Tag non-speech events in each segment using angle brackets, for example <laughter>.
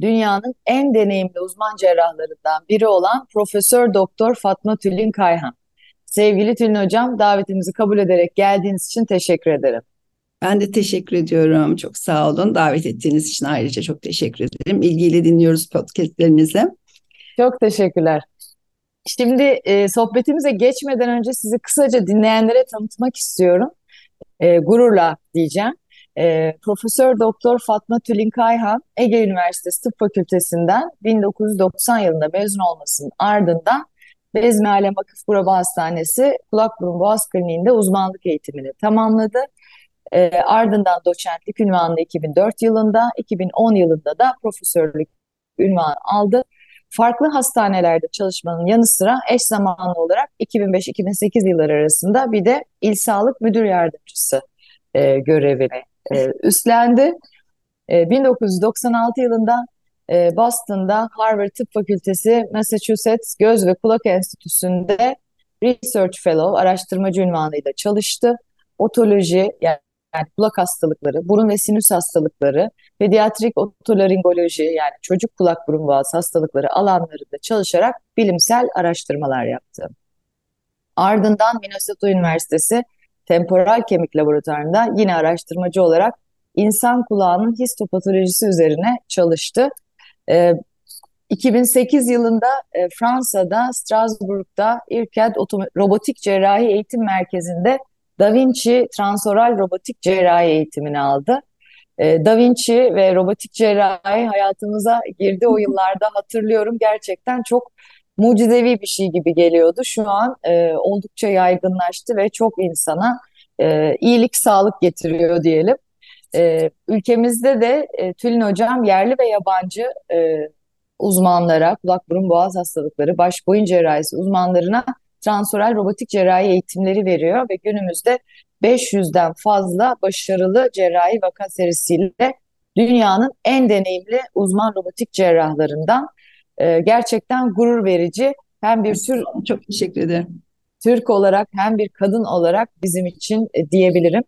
dünyanın en deneyimli uzman cerrahlarından biri olan Profesör Doktor Fatma Tülin Kayhan. Sevgili Tülin Hocam, davetimizi kabul ederek geldiğiniz için teşekkür ederim. Ben de teşekkür ediyorum. Çok sağ olun. Davet ettiğiniz için ayrıca çok teşekkür ederim. İlgiyle dinliyoruz podcastlerinizi. Çok teşekkürler. Şimdi e, sohbetimize geçmeden önce sizi kısaca dinleyenlere tanıtmak istiyorum. E, gururla diyeceğim. E, Profesör Doktor Fatma Tülin Kayhan Ege Üniversitesi Tıp Fakültesinden 1990 yılında mezun olmasının ardından Bezmi Alem Akıf Buraba Hastanesi Kulak Burun Boğaz Kliniğinde uzmanlık eğitimini tamamladı. E, ardından doçentlik ünvanını 2004 yılında, 2010 yılında da profesörlük ünvanı aldı. Farklı hastanelerde çalışmanın yanı sıra eş zamanlı olarak 2005-2008 yılları arasında bir de İl Sağlık Müdür Yardımcısı e, görevini e, üstlendi. E, 1996 yılında e, Boston'da Harvard Tıp Fakültesi Massachusetts Göz ve Kulak Enstitüsü'nde Research Fellow araştırmacı ünvanıyla çalıştı. Otoloji yani yani kulak hastalıkları, burun ve sinüs hastalıkları, pediatrik otolaringoloji yani çocuk kulak burun boğaz hastalıkları alanlarında çalışarak bilimsel araştırmalar yaptı. Ardından Minnesota Üniversitesi Temporal Kemik Laboratuvarı'nda yine araştırmacı olarak insan kulağının histopatolojisi üzerine çalıştı. Ee, 2008 yılında e, Fransa'da Strasbourg'da İRCAD Robotik Cerrahi Eğitim Merkezi'nde Da Vinci transoral robotik cerrahi eğitimini aldı. E, da Vinci ve robotik cerrahi hayatımıza girdi o yıllarda hatırlıyorum. Gerçekten çok mucizevi bir şey gibi geliyordu. Şu an e, oldukça yaygınlaştı ve çok insana e, iyilik, sağlık getiriyor diyelim. E, ülkemizde de e, Tülin Hocam yerli ve yabancı e, uzmanlara, kulak burun boğaz hastalıkları, baş boyun cerrahisi uzmanlarına transoral robotik cerrahi eğitimleri veriyor ve günümüzde 500'den fazla başarılı cerrahi vaka serisiyle dünyanın en deneyimli uzman robotik cerrahlarından e, gerçekten gurur verici. Hem bir tür çok teşekkür ederim. Türk olarak hem bir kadın olarak bizim için e, diyebilirim.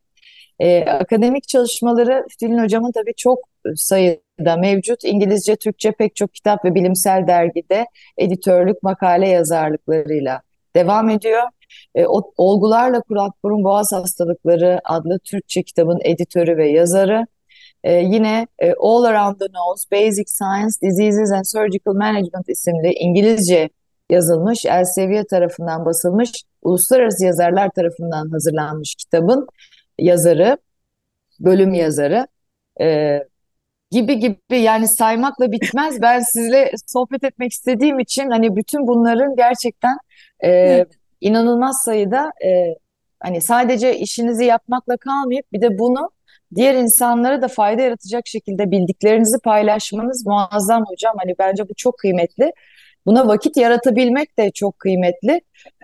E, akademik çalışmaları Tülin Hocam'ın tabii çok sayıda mevcut. İngilizce, Türkçe pek çok kitap ve bilimsel dergide editörlük, makale yazarlıklarıyla devam ediyor. E, o, Olgularla Kulak Burun Boğaz Hastalıkları adlı Türkçe kitabın editörü ve yazarı. E, yine e, All Around the Nose, Basic Science, Diseases and Surgical Management isimli İngilizce yazılmış, Elsevier tarafından basılmış, uluslararası yazarlar tarafından hazırlanmış kitabın yazarı, bölüm yazarı. E, gibi gibi yani saymakla bitmez. <laughs> Ben sizle sohbet etmek istediğim için hani bütün bunların gerçekten e, inanılmaz sayıda e, hani sadece işinizi yapmakla kalmayıp bir de bunu diğer insanlara da fayda yaratacak şekilde bildiklerinizi paylaşmanız muazzam hocam. Hani bence bu çok kıymetli. Buna vakit yaratabilmek de çok kıymetli.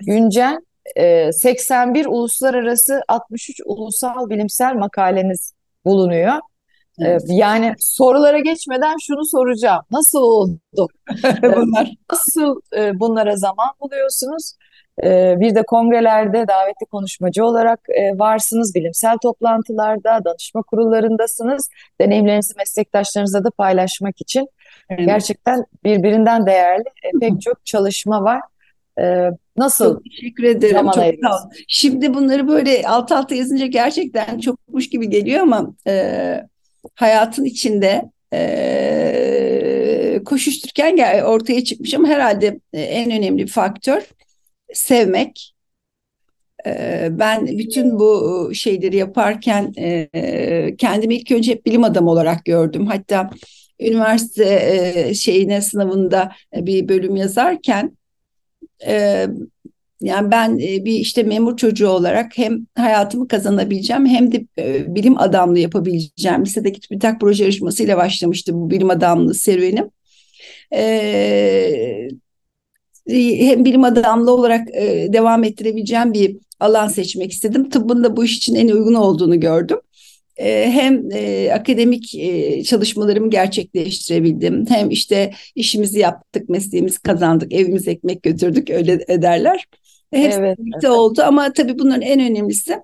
Güncel e, 81 uluslararası 63 ulusal bilimsel makaleniz bulunuyor. Evet. Yani sorulara geçmeden şunu soracağım. Nasıl oldu? <laughs> Bunlar. Nasıl e, bunlara zaman buluyorsunuz? E, bir de kongrelerde davetli konuşmacı olarak e, varsınız. Bilimsel toplantılarda, danışma kurullarındasınız. Deneyimlerinizi meslektaşlarınızla da paylaşmak için evet. gerçekten birbirinden değerli pek çok çalışma var. Nasıl? Çok teşekkür ederim. Çok sağ olun. Şimdi bunları böyle alt alta yazınca gerçekten çokmuş gibi geliyor ama e, hayatın içinde e, koşuştururken ortaya çıkmış ama herhalde e, en önemli faktör sevmek. E, ben bütün bu şeyleri yaparken e, kendimi ilk önce hep bilim adamı olarak gördüm. Hatta üniversite e, şeyine sınavında bir bölüm yazarken e, yani ben e, bir işte memur çocuğu olarak hem hayatımı kazanabileceğim hem de e, bilim adamlığı yapabileceğim. Lisedeki TÜBİTAK proje yarışmasıyla başlamıştı bu bilim adamlığı serüvenim. e, hem bilim adamlı olarak e, devam ettirebileceğim bir alan seçmek istedim. Tıbbın da bu iş için en uygun olduğunu gördüm. E, hem e, akademik e, çalışmalarımı gerçekleştirebildim. Hem işte işimizi yaptık, mesleğimizi kazandık, evimize ekmek götürdük öyle ederler. Hepsi evet, birlikte evet. oldu ama tabii bunların en önemlisi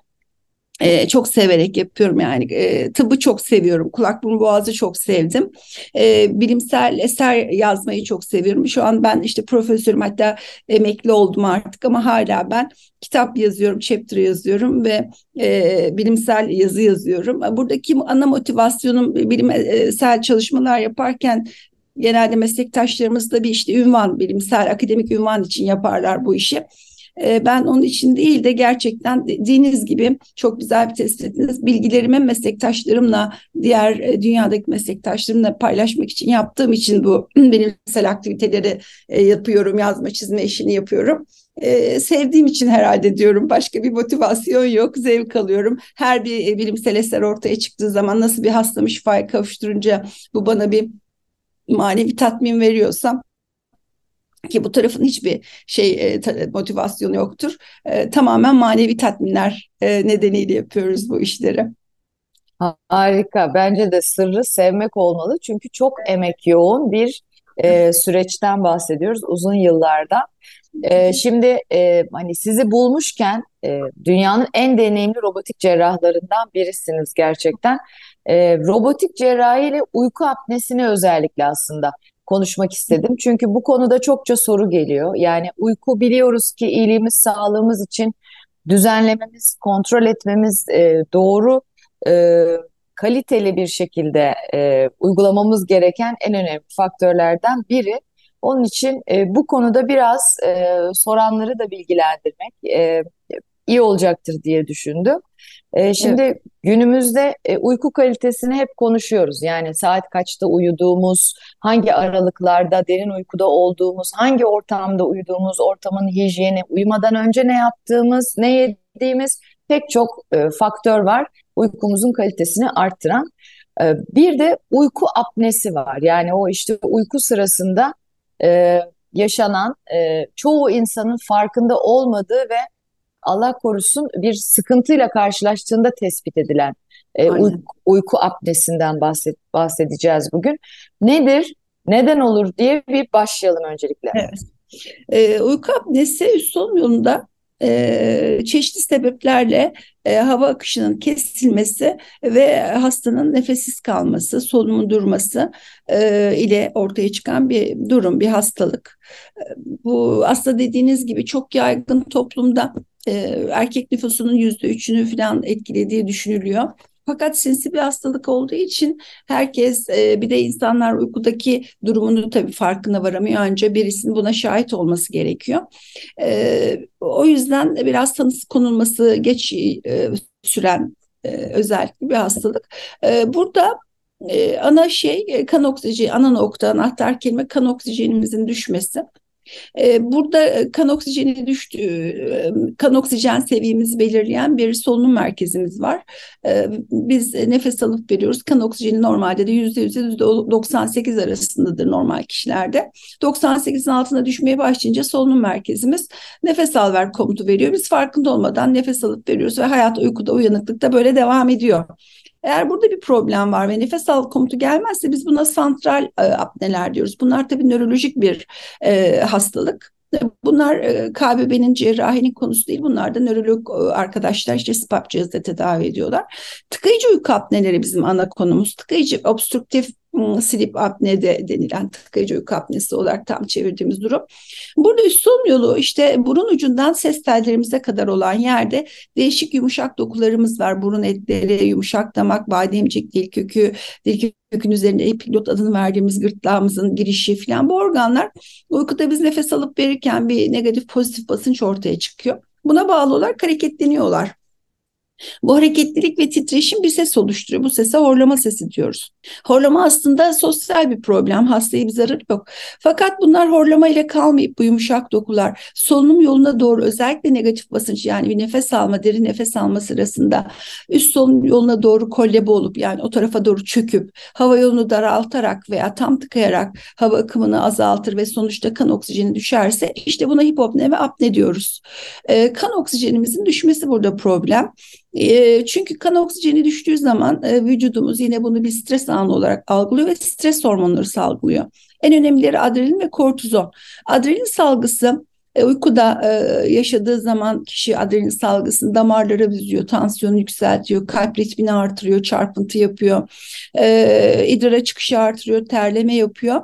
ee, çok severek yapıyorum yani. E, tıbbı çok seviyorum. Kulak burun boğazı çok sevdim. E, bilimsel eser yazmayı çok seviyorum. Şu an ben işte profesörüm hatta emekli oldum artık ama hala ben kitap yazıyorum chapter yazıyorum ve e, bilimsel yazı yazıyorum. Buradaki ana motivasyonum bilimsel çalışmalar yaparken genelde meslektaşlarımız da bir işte ünvan bilimsel akademik ünvan için yaparlar bu işi ee, ben onun için değil de gerçekten dediğiniz gibi çok güzel bir tespit ettiniz. Bilgilerimi meslektaşlarımla, diğer e, dünyadaki meslektaşlarımla paylaşmak için yaptığım için bu <clears throat> bilimsel aktiviteleri e, yapıyorum. Yazma, çizme işini yapıyorum. Ee, sevdiğim için herhalde diyorum. Başka bir motivasyon yok. Zevk alıyorum. Her bir e, bilimsel eser ortaya çıktığı zaman nasıl bir hastama şifaya kavuşturunca bu bana bir manevi tatmin veriyorsam ki bu tarafın hiçbir şey e, motivasyonu yoktur. E, tamamen manevi tatminler e, nedeniyle yapıyoruz bu işleri. Harika. Bence de sırrı sevmek olmalı. Çünkü çok emek yoğun bir e, süreçten bahsediyoruz uzun yıllarda. E, şimdi e, hani sizi bulmuşken e, dünyanın en deneyimli robotik cerrahlarından birisiniz gerçekten. E, robotik cerrahi ile uyku apnesini özellikle aslında konuşmak istedim. Çünkü bu konuda çokça soru geliyor. Yani uyku biliyoruz ki iyiliğimiz, sağlığımız için düzenlememiz, kontrol etmemiz e, doğru, e, kaliteli bir şekilde e, uygulamamız gereken en önemli faktörlerden biri. Onun için e, bu konuda biraz e, soranları da bilgilendirmek e, iyi olacaktır diye düşündüm. E, şimdi evet. günümüzde e, uyku kalitesini hep konuşuyoruz. Yani saat kaçta uyuduğumuz, hangi aralıklarda derin uykuda olduğumuz, hangi ortamda uyuduğumuz, ortamın hijyeni, uyumadan önce ne yaptığımız, ne yediğimiz pek çok e, faktör var uykumuzun kalitesini arttıran. E, bir de uyku apnesi var. Yani o işte uyku sırasında e, yaşanan e, çoğu insanın farkında olmadığı ve Allah korusun bir sıkıntıyla karşılaştığında tespit edilen e, uyku, uyku apnesinden bahset, bahsedeceğiz bugün. Nedir, neden olur diye bir başlayalım öncelikle. Evet. E, uyku apnesi üst solunum yolunda e, çeşitli sebeplerle e, hava akışının kesilmesi ve hastanın nefessiz kalması, solunumun durması e, ile ortaya çıkan bir durum, bir hastalık. E, bu aslında dediğiniz gibi çok yaygın toplumda e, erkek nüfusunun yüzde üçünü falan etkilediği düşünülüyor. Fakat sinsi bir hastalık olduğu için herkes e, bir de insanlar uykudaki durumunu tabii farkına varamıyor. Ancak birisinin buna şahit olması gerekiyor. E, o yüzden biraz tanısı konulması geç süren e, özellikle bir hastalık. Burada ana şey kan oksijeni, ana nokta, anahtar kelime kan oksijenimizin düşmesi. Ee, burada e, kan oksijeni düştü, e, kan oksijen seviyemizi belirleyen bir solunum merkezimiz var. Ee, biz nefes alıp veriyoruz. Kan oksijeni normalde de yüzde yüzde 98 arasındadır normal kişilerde. 98'in altına düşmeye başlayınca solunum merkezimiz nefes al ver komutu veriyor. Biz farkında olmadan nefes alıp veriyoruz ve hayat uykuda uyanıklıkta böyle devam ediyor. Eğer burada bir problem var ve nefes al komutu gelmezse biz buna santral e, apneler diyoruz. Bunlar tabii nörolojik bir e, hastalık. Bunlar e, KBB'nin cerrahinin konusu değil. Bunlar da nörolog e, arkadaşlar işte SPAP cihazda tedavi ediyorlar. Tıkayıcı uyku apneleri bizim ana konumuz. Tıkayıcı obstruktif Hmm, sleep apne de denilen tıkayıcı uyku apnesi olarak tam çevirdiğimiz durum. Burada üst solunum yolu işte burun ucundan ses tellerimize kadar olan yerde değişik yumuşak dokularımız var. Burun etleri, yumuşak damak, bademcik, dil kökü, dil kökün üzerinde epilot adını verdiğimiz gırtlağımızın girişi falan bu organlar uykuda biz nefes alıp verirken bir negatif pozitif basınç ortaya çıkıyor. Buna bağlı olarak hareketleniyorlar. Bu hareketlilik ve titreşim bir ses oluşturuyor. Bu sese horlama sesi diyoruz. Horlama aslında sosyal bir problem. Hastaya bir zararı yok. Fakat bunlar horlama ile kalmayıp bu yumuşak dokular solunum yoluna doğru özellikle negatif basınç yani bir nefes alma, derin nefes alma sırasında üst solunum yoluna doğru kollebe olup yani o tarafa doğru çöküp hava yolunu daraltarak veya tam tıkayarak hava akımını azaltır ve sonuçta kan oksijeni düşerse işte buna hipopne ve apne diyoruz. Ee, kan oksijenimizin düşmesi burada problem. Çünkü kan oksijeni düştüğü zaman vücudumuz yine bunu bir stres anı olarak algılıyor ve stres hormonları salgılıyor. En önemlileri adrenalin ve kortizon. Adrenalin salgısı uykuda yaşadığı zaman kişi adrenalin salgısını damarlara büzüyor, tansiyonu yükseltiyor, kalp ritmini artırıyor, çarpıntı yapıyor, idrara çıkışı artırıyor, terleme yapıyor.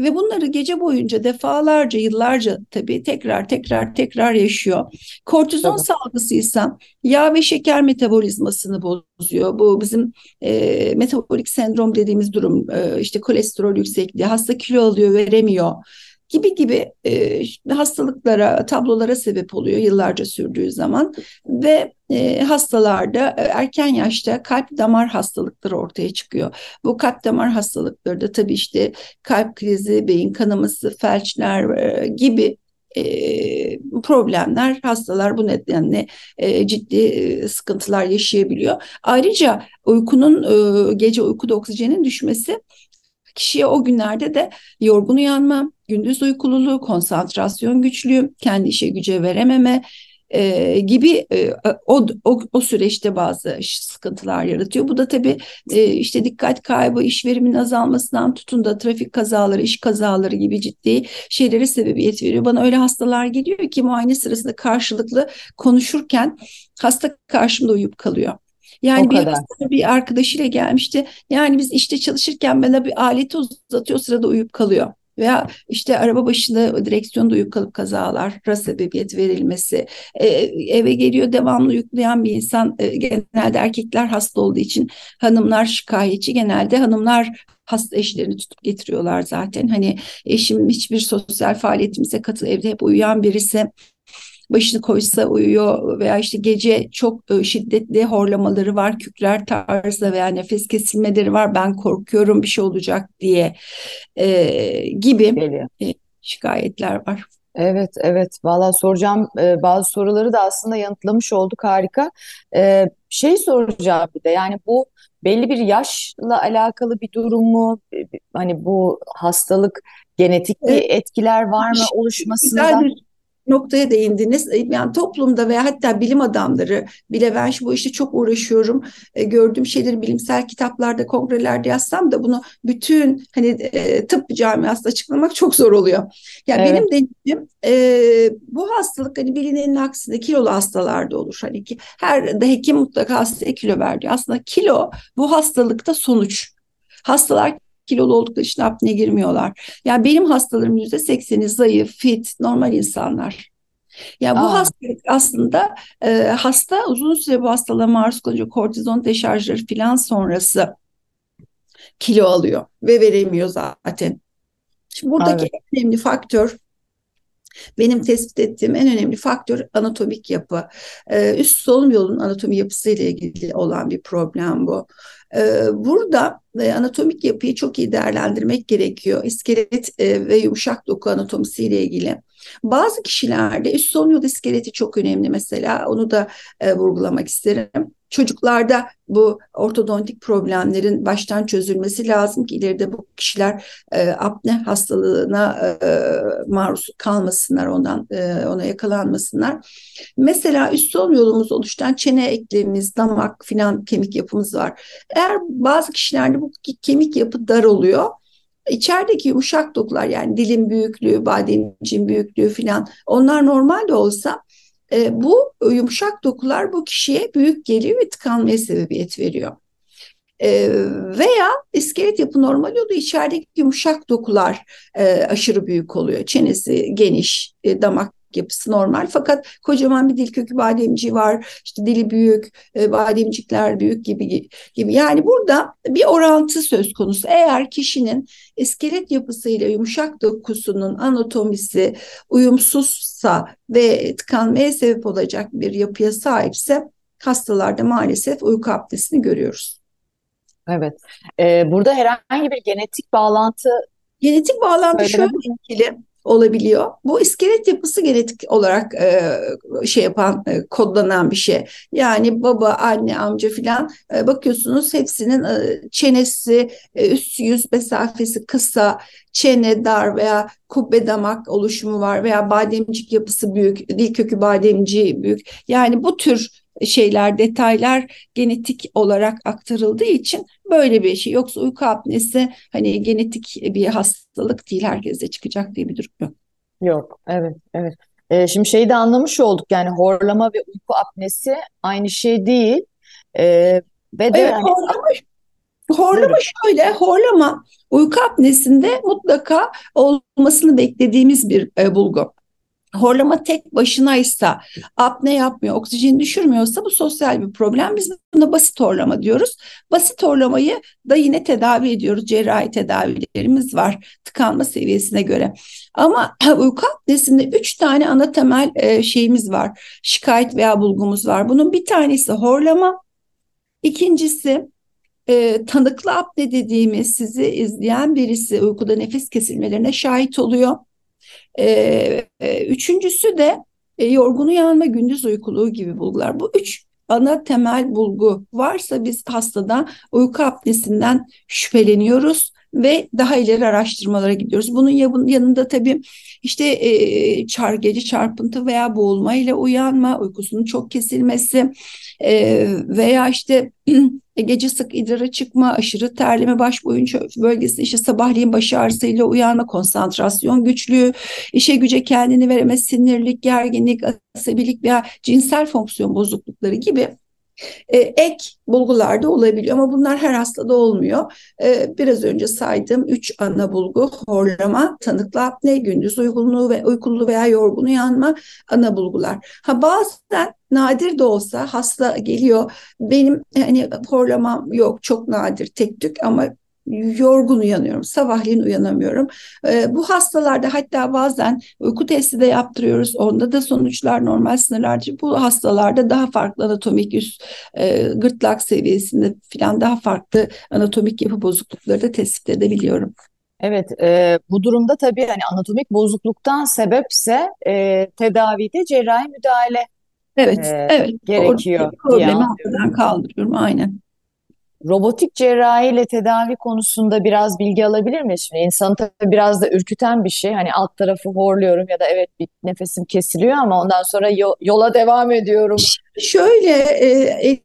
Ve bunları gece boyunca defalarca, yıllarca tabii tekrar tekrar tekrar yaşıyor. Kortizon tabii. salgısı ise yağ ve şeker metabolizmasını bozuyor. Bu bizim e, metabolik sendrom dediğimiz durum. E, işte kolesterol yüksekliği, hasta kilo alıyor, veremiyor gibi gibi e, hastalıklara, tablolara sebep oluyor yıllarca sürdüğü zaman ve e, hastalarda erken yaşta kalp damar hastalıkları ortaya çıkıyor. Bu kalp damar hastalıkları da tabii işte kalp krizi, beyin kanaması, felçler e, gibi e, problemler hastalar bu nedenle e, ciddi e, sıkıntılar yaşayabiliyor. Ayrıca uykunun e, gece uykuda oksijenin düşmesi kişiye o günlerde de yorgun uyanma, gündüz uykululuğu, konsantrasyon güçlüğü, kendi işe güce verememe e, gibi e, o, o, o süreçte bazı sıkıntılar yaratıyor. Bu da tabii e, işte dikkat kaybı, iş veriminin azalmasından tutun da trafik kazaları, iş kazaları gibi ciddi şeylere sebebiyet veriyor. Bana öyle hastalar geliyor ki muayene sırasında karşılıklı konuşurken hasta karşımda uyup kalıyor. Yani o bir, kadar. bir arkadaşıyla gelmişti. Yani biz işte çalışırken bana bir aleti uzatıyor sırada uyup kalıyor. Veya işte araba başında direksiyonda uyup kalıp kazalara sebebiyet verilmesi. Ee, eve geliyor devamlı uyuklayan bir insan e, genelde erkekler hasta olduğu için hanımlar şikayetçi. Genelde hanımlar hasta eşlerini tutup getiriyorlar zaten. Hani eşim hiçbir sosyal faaliyetimize katıl evde hep uyuyan birisi başını koysa uyuyor veya işte gece çok e, şiddetli horlamaları var, kükrer tarzda veya nefes kesilmeleri var. Ben korkuyorum bir şey olacak diye e, gibi e, şikayetler var. Evet, evet. Valla soracağım e, bazı soruları da aslında yanıtlamış olduk. Harika. E, şey soracağım bir de yani bu belli bir yaşla alakalı bir durum mu? Hani bu hastalık genetik bir etkiler var mı oluşmasında? Güzel bir noktaya değindiniz. E, yani toplumda veya hatta bilim adamları bile ben şu bu işte çok uğraşıyorum. E, gördüğüm şeyleri bilimsel kitaplarda, kongrelerde yazsam da bunu bütün hani e, tıp camiasında açıklamak çok zor oluyor. Yani evet. benim deneyimim e, bu hastalık hani bilinenin aksine kilolu hastalarda olur. Hani ki her de hekim mutlaka hastaya kilo verdi. Aslında kilo bu hastalıkta sonuç. Hastalar kilolu oldukları için apneye girmiyorlar. Yani benim hastalarım yüzde sekseni zayıf, fit, normal insanlar. Yani bu Aa. hastalık aslında e, hasta uzun süre bu hastalığa maruz kalınca kortizon deşarjları filan sonrası kilo alıyor ve veremiyor zaten. Şimdi buradaki evet. en önemli faktör benim tespit ettiğim en önemli faktör anatomik yapı. Ee, üst solunum yolunun anatomi yapısı ile ilgili olan bir problem bu. Ee, burada e, anatomik yapıyı çok iyi değerlendirmek gerekiyor. İskelet e, ve yumuşak doku anatomisi ile ilgili. Bazı kişilerde üst solunum yolu iskeleti çok önemli mesela. Onu da e, vurgulamak isterim. Çocuklarda bu ortodontik problemlerin baştan çözülmesi lazım ki ileride bu kişiler e, apne hastalığına e, maruz kalmasınlar ondan e, ona yakalanmasınlar. Mesela üst sol yolumuz oluşturan çene eklemimiz, damak filan kemik yapımız var. Eğer bazı kişilerde bu kemik yapı dar oluyor İçerideki yumuşak dokular yani dilin büyüklüğü, bademcin büyüklüğü filan onlar normal de olsa e, bu yumuşak dokular bu kişiye büyük geliyor ve tıkanmaya sebebiyet veriyor. E, veya iskelet yapı normal oluyor. içerideki yumuşak dokular e, aşırı büyük oluyor. Çenesi geniş, e, damak yapısı normal. Fakat kocaman bir dil kökü bademci var işte dili büyük e, bademcikler büyük gibi gibi. Yani burada bir orantı söz konusu. Eğer kişinin iskelet yapısıyla yumuşak dokusunun anatomisi uyumsuzsa ve tıkanmaya sebep olacak bir yapıya sahipse hastalarda maalesef uyku apnesini görüyoruz. Evet. Ee, burada herhangi bir genetik bağlantı Genetik bağlantı şöyle ilgili olabiliyor. Bu iskelet yapısı genetik olarak e, şey yapan, e, kodlanan bir şey. Yani baba, anne, amca filan e, bakıyorsunuz hepsinin e, çenesi, e, üst yüz mesafesi kısa, çene dar veya kubbe damak oluşumu var veya bademcik yapısı büyük, dil kökü bademciği büyük. Yani bu tür şeyler, detaylar genetik olarak aktarıldığı için böyle bir şey. Yoksa uyku apnesi hani genetik bir hastalık değil, herkese çıkacak diye bir durum yok. Yok, evet, evet. Ee, şimdi şeyi de anlamış olduk yani horlama ve uyku apnesi aynı şey değil. Ee, ve de evet, hani... horlama, horlama şöyle, horlama uyku apnesinde mutlaka olmasını beklediğimiz bir e, bulgu horlama tek başınaysa, apne yapmıyor, oksijen düşürmüyorsa bu sosyal bir problem. Biz buna basit horlama diyoruz. Basit horlamayı da yine tedavi ediyoruz. Cerrahi tedavilerimiz var tıkanma seviyesine göre. Ama <clears throat> uyku apnesinde üç tane ana temel e, şeyimiz var. Şikayet veya bulgumuz var. Bunun bir tanesi horlama. İkincisi e, tanıklı apne dediğimiz sizi izleyen birisi uykuda nefes kesilmelerine şahit oluyor. E, e, üçüncüsü de e, yorgun uyanma, gündüz uykuluğu gibi bulgular. Bu üç ana temel bulgu varsa biz hastada uyku apnesinden şüpheleniyoruz ve daha ileri araştırmalara gidiyoruz. Bunun yanında tabii işte e, çar gece çarpıntı veya boğulma ile uyanma, uykusunun çok kesilmesi e, veya işte <clears throat> gece sık idrara çıkma, aşırı terleme, baş boyun bölgesinde işte sabahleyin baş ağrısıyla uyanma, konsantrasyon güçlüğü, işe güce kendini veremez, sinirlik, gerginlik, asabilik veya cinsel fonksiyon bozuklukları gibi e, ek bulgular da olabiliyor ama bunlar her hastada olmuyor. E, biraz önce saydığım üç ana bulgu horlama, tanıklı apne, gündüz uygunluğu ve uykululuğu veya yorgun uyanma ana bulgular. Ha bazen nadir de olsa hasta geliyor benim hani horlamam yok çok nadir tek tük ama yorgun uyanıyorum. Sabahleyin uyanamıyorum. E, bu hastalarda hatta bazen uyku testi de yaptırıyoruz. Onda da sonuçlar normal sınırlarca. Bu hastalarda daha farklı anatomik üst e, gırtlak seviyesinde falan daha farklı anatomik yapı bozuklukları da tespit edebiliyorum. Evet, e, bu durumda tabii hani anatomik bozukluktan sebepse e, tedavide cerrahi müdahale evet, e, evet. gerekiyor. Problemi ortadan kaldırıyorum aynen robotik cerrahi ile tedavi konusunda biraz bilgi alabilir miyiz? Şimdi insanı tabii biraz da ürküten bir şey. Hani alt tarafı horluyorum ya da evet bir nefesim kesiliyor ama ondan sonra yola devam ediyorum. Şöyle e,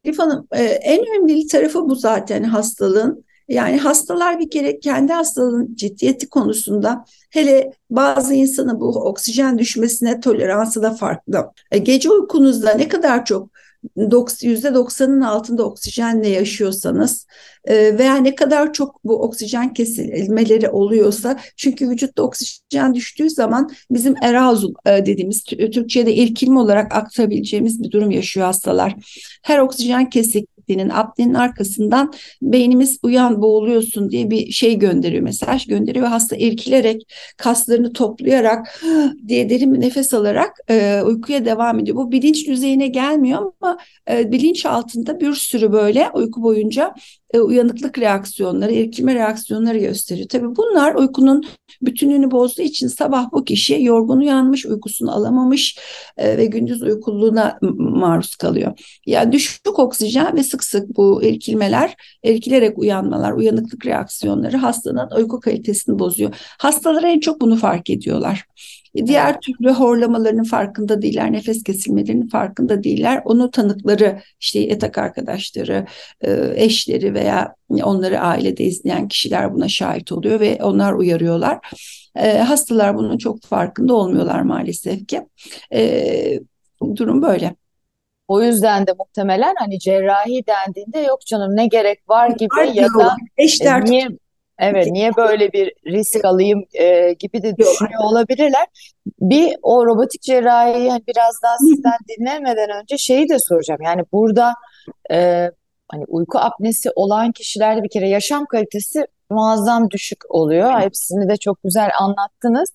Elif Hanım e, en önemli tarafı bu zaten hastalığın. Yani hastalar bir kere kendi hastalığın ciddiyeti konusunda hele bazı insanın bu oksijen düşmesine toleransı da farklı. E, gece uykunuzda ne kadar çok %90'ın altında oksijenle yaşıyorsanız e, veya ne kadar çok bu oksijen kesilmeleri oluyorsa çünkü vücutta oksijen düştüğü zaman bizim erazul e, dediğimiz Türkçe'de ilkilme olarak aktarabileceğimiz bir durum yaşıyor hastalar. Her oksijen kesik eksikliğinin, apnenin arkasından beynimiz uyan boğuluyorsun diye bir şey gönderiyor, mesaj gönderiyor ve hasta irkilerek kaslarını toplayarak diye derin bir nefes alarak e, uykuya devam ediyor. Bu bilinç düzeyine gelmiyor ama e, bilinç altında bir sürü böyle uyku boyunca e, uyanıklık reaksiyonları, irkilme reaksiyonları gösteriyor. Tabii bunlar uykunun bütünlüğünü bozduğu için sabah bu kişi yorgun uyanmış, uykusunu alamamış e, ve gündüz uykululuğuna maruz kalıyor. Yani düşük oksijen ve sık sık bu irkilmeler, irkilerek uyanmalar, uyanıklık reaksiyonları hastanın uyku kalitesini bozuyor. Hastalar en çok bunu fark ediyorlar. Diğer türlü horlamalarının farkında değiller, nefes kesilmelerinin farkında değiller. Onu tanıkları, işte yatak arkadaşları, e, eşleri veya onları ailede izleyen kişiler buna şahit oluyor ve onlar uyarıyorlar. E, hastalar bunun çok farkında olmuyorlar maalesef ki. E, durum böyle. O yüzden de muhtemelen hani cerrahi dendiğinde yok canım ne gerek var gibi ya da eşler niye Evet, niye böyle bir risk alayım e, gibi de düşünüyor olabilirler. Bir o robotik cerrahiyi hani biraz daha sizden dinlemeden önce şeyi de soracağım. Yani burada e, hani uyku apnesi olan kişilerde bir kere yaşam kalitesi muazzam düşük oluyor. Hepsini de çok güzel anlattınız.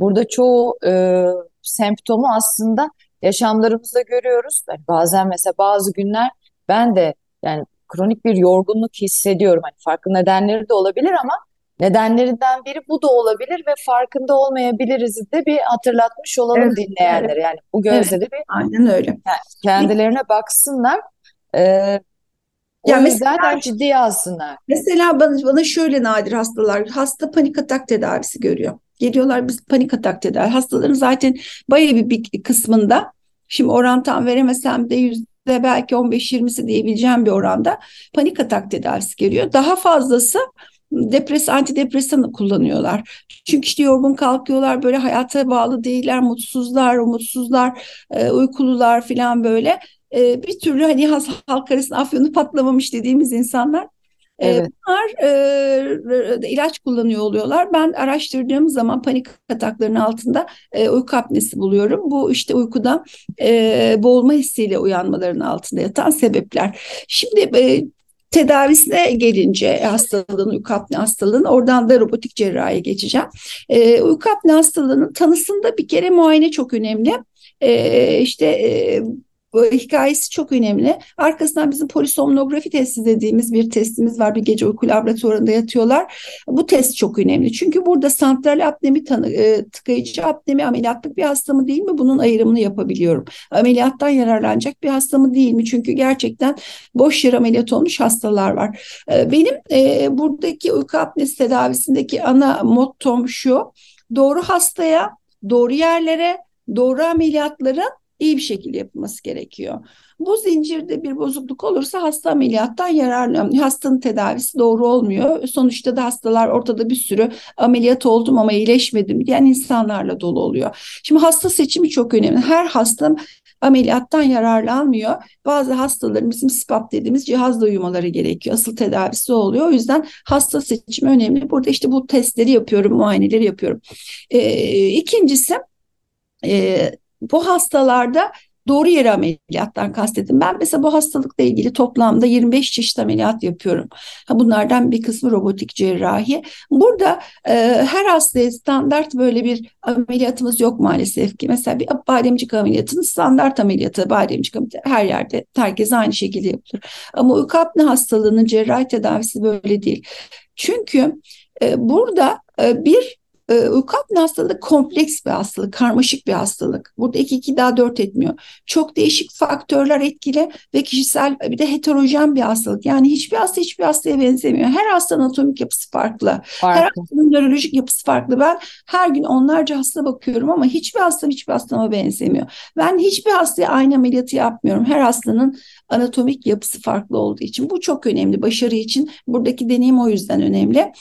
Burada çoğu e, semptomu aslında yaşamlarımızda görüyoruz. Yani bazen mesela bazı günler ben de yani kronik bir yorgunluk hissediyorum. Hani farklı nedenleri de olabilir ama nedenlerinden biri bu da olabilir ve farkında olmayabiliriz de bir hatırlatmış olalım Evet, dinleyenlere. evet, Yani bu evet. gözle de bir Aynen öyle. kendilerine baksınlar. Ee, o Ya mesela de ciddiye alsınlar. Mesela bana, bana şöyle nadir hastalar, hasta panik atak tedavisi görüyor. Geliyorlar biz panik atak tedavi. Hastaların zaten bayağı bir, bir kısmında, şimdi oran tam veremesem de yüzde belki 15-20'si diyebileceğim bir oranda panik atak tedavisi geliyor. Daha fazlası depres antidepresan kullanıyorlar. Çünkü işte yorgun kalkıyorlar, böyle hayata bağlı değiller, mutsuzlar, umutsuzlar, e, uykulular falan böyle. E, bir türlü hani halk arasında afyonu patlamamış dediğimiz insanlar Evet. Bunlar e, ilaç kullanıyor oluyorlar. Ben araştırdığım zaman panik ataklarının altında e, uyku apnesi buluyorum. Bu işte uykuda e, boğulma hissiyle uyanmaların altında yatan sebepler. Şimdi e, tedavisine gelince hastalığın, uyku apne hastalığın oradan da robotik cerrahiye geçeceğim. E, uyku apne hastalığının tanısında bir kere muayene çok önemli. E, işte e, hikayesi çok önemli. Arkasından bizim polisomnografi testi dediğimiz bir testimiz var. Bir gece uyku laboratuvarında yatıyorlar. Bu test çok önemli. Çünkü burada santral apnemi tanı, e, tıkayıcı apnemi ameliyatlık bir hasta mı değil mi? Bunun ayrımını yapabiliyorum. Ameliyattan yararlanacak bir hasta mı değil mi? Çünkü gerçekten boş yer ameliyat olmuş hastalar var. E, benim e, buradaki uyku apnesi tedavisindeki ana mottom şu. Doğru hastaya, doğru yerlere, doğru ameliyatların iyi bir şekilde yapılması gerekiyor. Bu zincirde bir bozukluk olursa hasta ameliyattan yararlanıyor. Hastanın tedavisi doğru olmuyor. Sonuçta da hastalar ortada bir sürü ameliyat oldum ama iyileşmedim diyen insanlarla dolu oluyor. Şimdi hasta seçimi çok önemli. Her hasta ameliyattan yararlanmıyor. Bazı hastaların bizim SPAP dediğimiz cihazla uyumaları gerekiyor. Asıl tedavisi oluyor. O yüzden hasta seçimi önemli. Burada işte bu testleri yapıyorum, muayeneleri yapıyorum. Ee, ikincisi e, bu hastalarda doğru yere ameliyattan kastedin. Ben mesela bu hastalıkla ilgili toplamda 25 çeşit ameliyat yapıyorum. Bunlardan bir kısmı robotik cerrahi. Burada e, her hastaya standart böyle bir ameliyatımız yok maalesef ki. Mesela bir bademcik ameliyatının standart ameliyatı bademcik ameliyatı her yerde herkes aynı şekilde yapılır. Ama uyku apne hastalığının cerrahi tedavisi böyle değil. Çünkü e, burada e, bir e, uyku apne hastalığı kompleks bir hastalık, karmaşık bir hastalık. Burada 2 2 daha 4 etmiyor. Çok değişik faktörler etkili ve kişisel bir de heterojen bir hastalık. Yani hiçbir hasta hiçbir hastaya benzemiyor. Her hastanın anatomik yapısı farklı. farklı. Her hastanın nörolojik yapısı farklı. Ben her gün onlarca hasta bakıyorum ama hiçbir hastam hiçbir hastama benzemiyor. Ben hiçbir hastaya aynı ameliyatı yapmıyorum. Her hastanın anatomik yapısı farklı olduğu için. Bu çok önemli. Başarı için buradaki deneyim o yüzden önemli.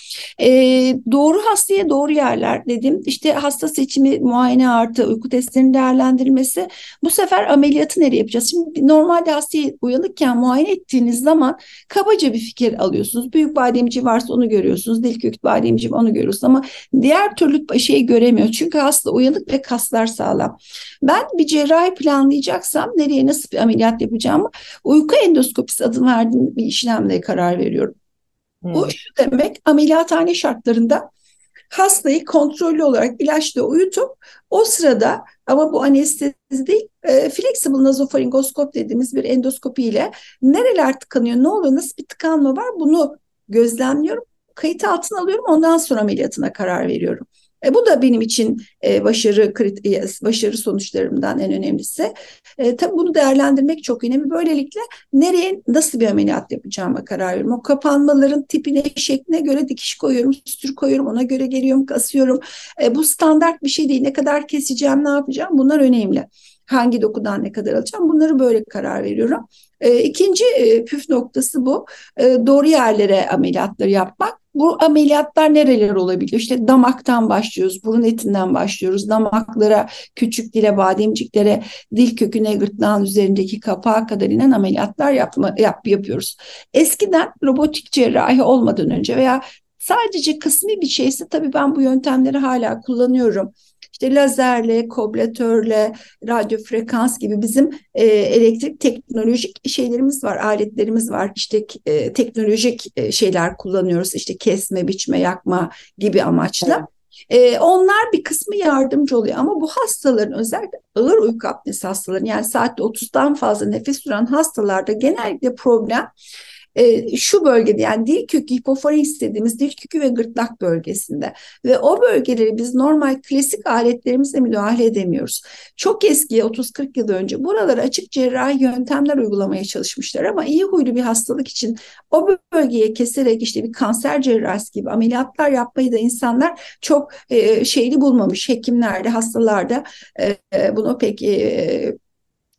Ee, doğru hastaya doğru yerler dedim. İşte hasta seçimi, muayene artı uyku testlerinin değerlendirilmesi. Bu sefer ameliyatı nereye yapacağız? Şimdi normalde hastayı uyanıkken muayene ettiğiniz zaman kabaca bir fikir alıyorsunuz. Büyük bademci varsa onu görüyorsunuz. Dil kökü bademci onu görüyorsunuz ama diğer türlü şeyi göremiyor. Çünkü hasta uyanık ve kaslar sağlam. Ben bir cerrahi planlayacaksam nereye nasıl bir ameliyat yapacağımı uyku endoskopisi adı verdiğim bir işlemle karar veriyorum. Hmm. Bu şu demek ameliyathane şartlarında hastayı kontrollü olarak ilaçla uyutup o sırada ama bu anestezi değil e, flexible nazofaringoskop dediğimiz bir endoskopi ile nereler tıkanıyor ne oluyor nasıl bir tıkanma var bunu gözlemliyorum kayıt altına alıyorum ondan sonra ameliyatına karar veriyorum. E, bu da benim için e, başarı e, başarı sonuçlarımdan en önemlisi. E, tabii bunu değerlendirmek çok önemli. Böylelikle nereye nasıl bir ameliyat yapacağıma karar veriyorum. O kapanmaların tipine, şekline göre dikiş koyuyorum, sütür koyuyorum, ona göre geliyorum, kasıyorum. E, bu standart bir şey değil. Ne kadar keseceğim, ne yapacağım bunlar önemli. Hangi dokudan ne kadar alacağım bunları böyle karar veriyorum. E, ikinci e, püf noktası bu. E, doğru yerlere ameliyatları yapmak. Bu ameliyatlar nereler olabiliyor? İşte damaktan başlıyoruz, burun etinden başlıyoruz. Damaklara, küçük dile, bademciklere, dil köküne, gırtlağın üzerindeki kapağa kadar inen ameliyatlar yapma, yap, yapıyoruz. Eskiden robotik cerrahi olmadan önce veya sadece kısmi bir şeyse tabii ben bu yöntemleri hala kullanıyorum işte lazerle, koblatörle, radyo frekans gibi bizim e, elektrik teknolojik şeylerimiz var, aletlerimiz var. İşte e, teknolojik e, şeyler kullanıyoruz. İşte kesme, biçme, yakma gibi amaçla. Evet. E, onlar bir kısmı yardımcı oluyor ama bu hastaların özellikle ağır uyku apnesi hastaların yani saatte 30'dan fazla nefes süren hastalarda genellikle problem e, şu bölgede yani dil kökü hipofarenks dediğimiz dil kökü ve gırtlak bölgesinde. Ve o bölgeleri biz normal klasik aletlerimizle müdahale edemiyoruz. Çok eski 30-40 yıl önce buralara açık cerrahi yöntemler uygulamaya çalışmışlar. Ama iyi huylu bir hastalık için o bölgeye keserek işte bir kanser cerrahisi gibi ameliyatlar yapmayı da insanlar çok e, şeyli bulmamış. Hekimlerde hastalarda e, bunu pek e,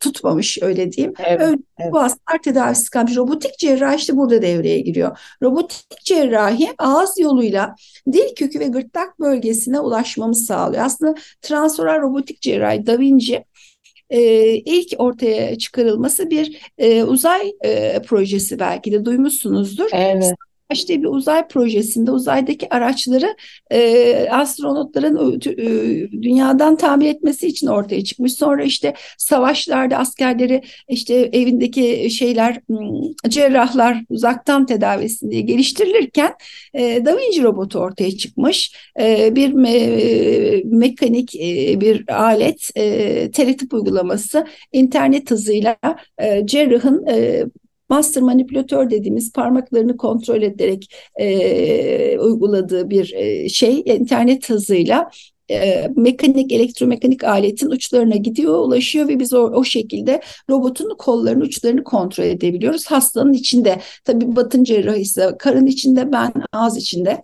tutmamış öyle diyeyim. Evet, öyle, evet. Bu hastalar tedavisi kalmış. Robotik cerrahi işte burada devreye giriyor. Robotik cerrahi ağız yoluyla dil kökü ve gırtlak bölgesine ulaşmamız sağlıyor. Aslında transoral robotik cerrahi Da Vinci e, ilk ortaya çıkarılması bir e, uzay e, projesi belki de duymuşsunuzdur. Evet işte bir uzay projesinde uzaydaki araçları e, astronotların e, dünyadan tamir etmesi için ortaya çıkmış. Sonra işte savaşlarda askerleri işte evindeki şeyler cerrahlar uzaktan tedavisini diye geliştirilirken e, Da Vinci robotu ortaya çıkmış. E, bir me, mekanik e, bir alet e, teletip uygulaması internet hızıyla e, cerrahın e, master manipülatör dediğimiz parmaklarını kontrol ederek e, uyguladığı bir e, şey internet hızıyla e, mekanik elektromekanik aletin uçlarına gidiyor ulaşıyor ve biz o, o şekilde robotun kollarının uçlarını kontrol edebiliyoruz. Hastanın içinde tabii batın cerrahı ise karın içinde ben ağız içinde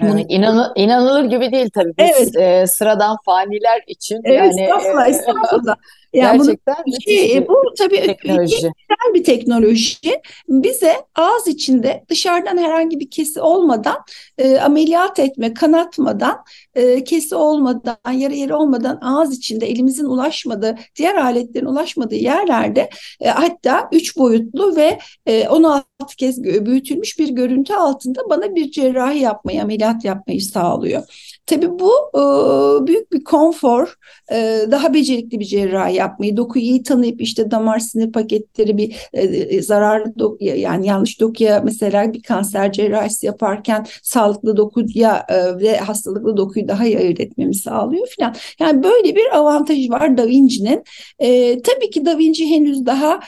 yani inanı, inanılır gibi değil tabii biz evet. e, sıradan faniler için evet, yani estağfurullah, e, estağfurullah. Yani Gerçekten bunu, şey, bu tabii teknoloji. güzel bir teknoloji. Bize ağız içinde dışarıdan herhangi bir kesi olmadan e, ameliyat etme, kanatmadan, e, kesi olmadan, yarı yeri olmadan ağız içinde elimizin ulaşmadığı, diğer aletlerin ulaşmadığı yerlerde e, hatta üç boyutlu ve e, 16 kez büyütülmüş bir görüntü altında bana bir cerrahi yapmayı, ameliyat yapmayı sağlıyor. Tabii bu e, büyük bir konfor, e, daha becerikli bir cerrahi yapmayı, dokuyu iyi tanıyıp işte damar sinir paketleri bir e, zararlı doku, yani yanlış dokuya mesela bir kanser cerrahisi yaparken sağlıklı dokuya ve hastalıklı dokuyu daha iyi ayırt etmemizi sağlıyor falan. Yani böyle bir avantajı var Da Vinci'nin. Tabii ki Da Vinci henüz daha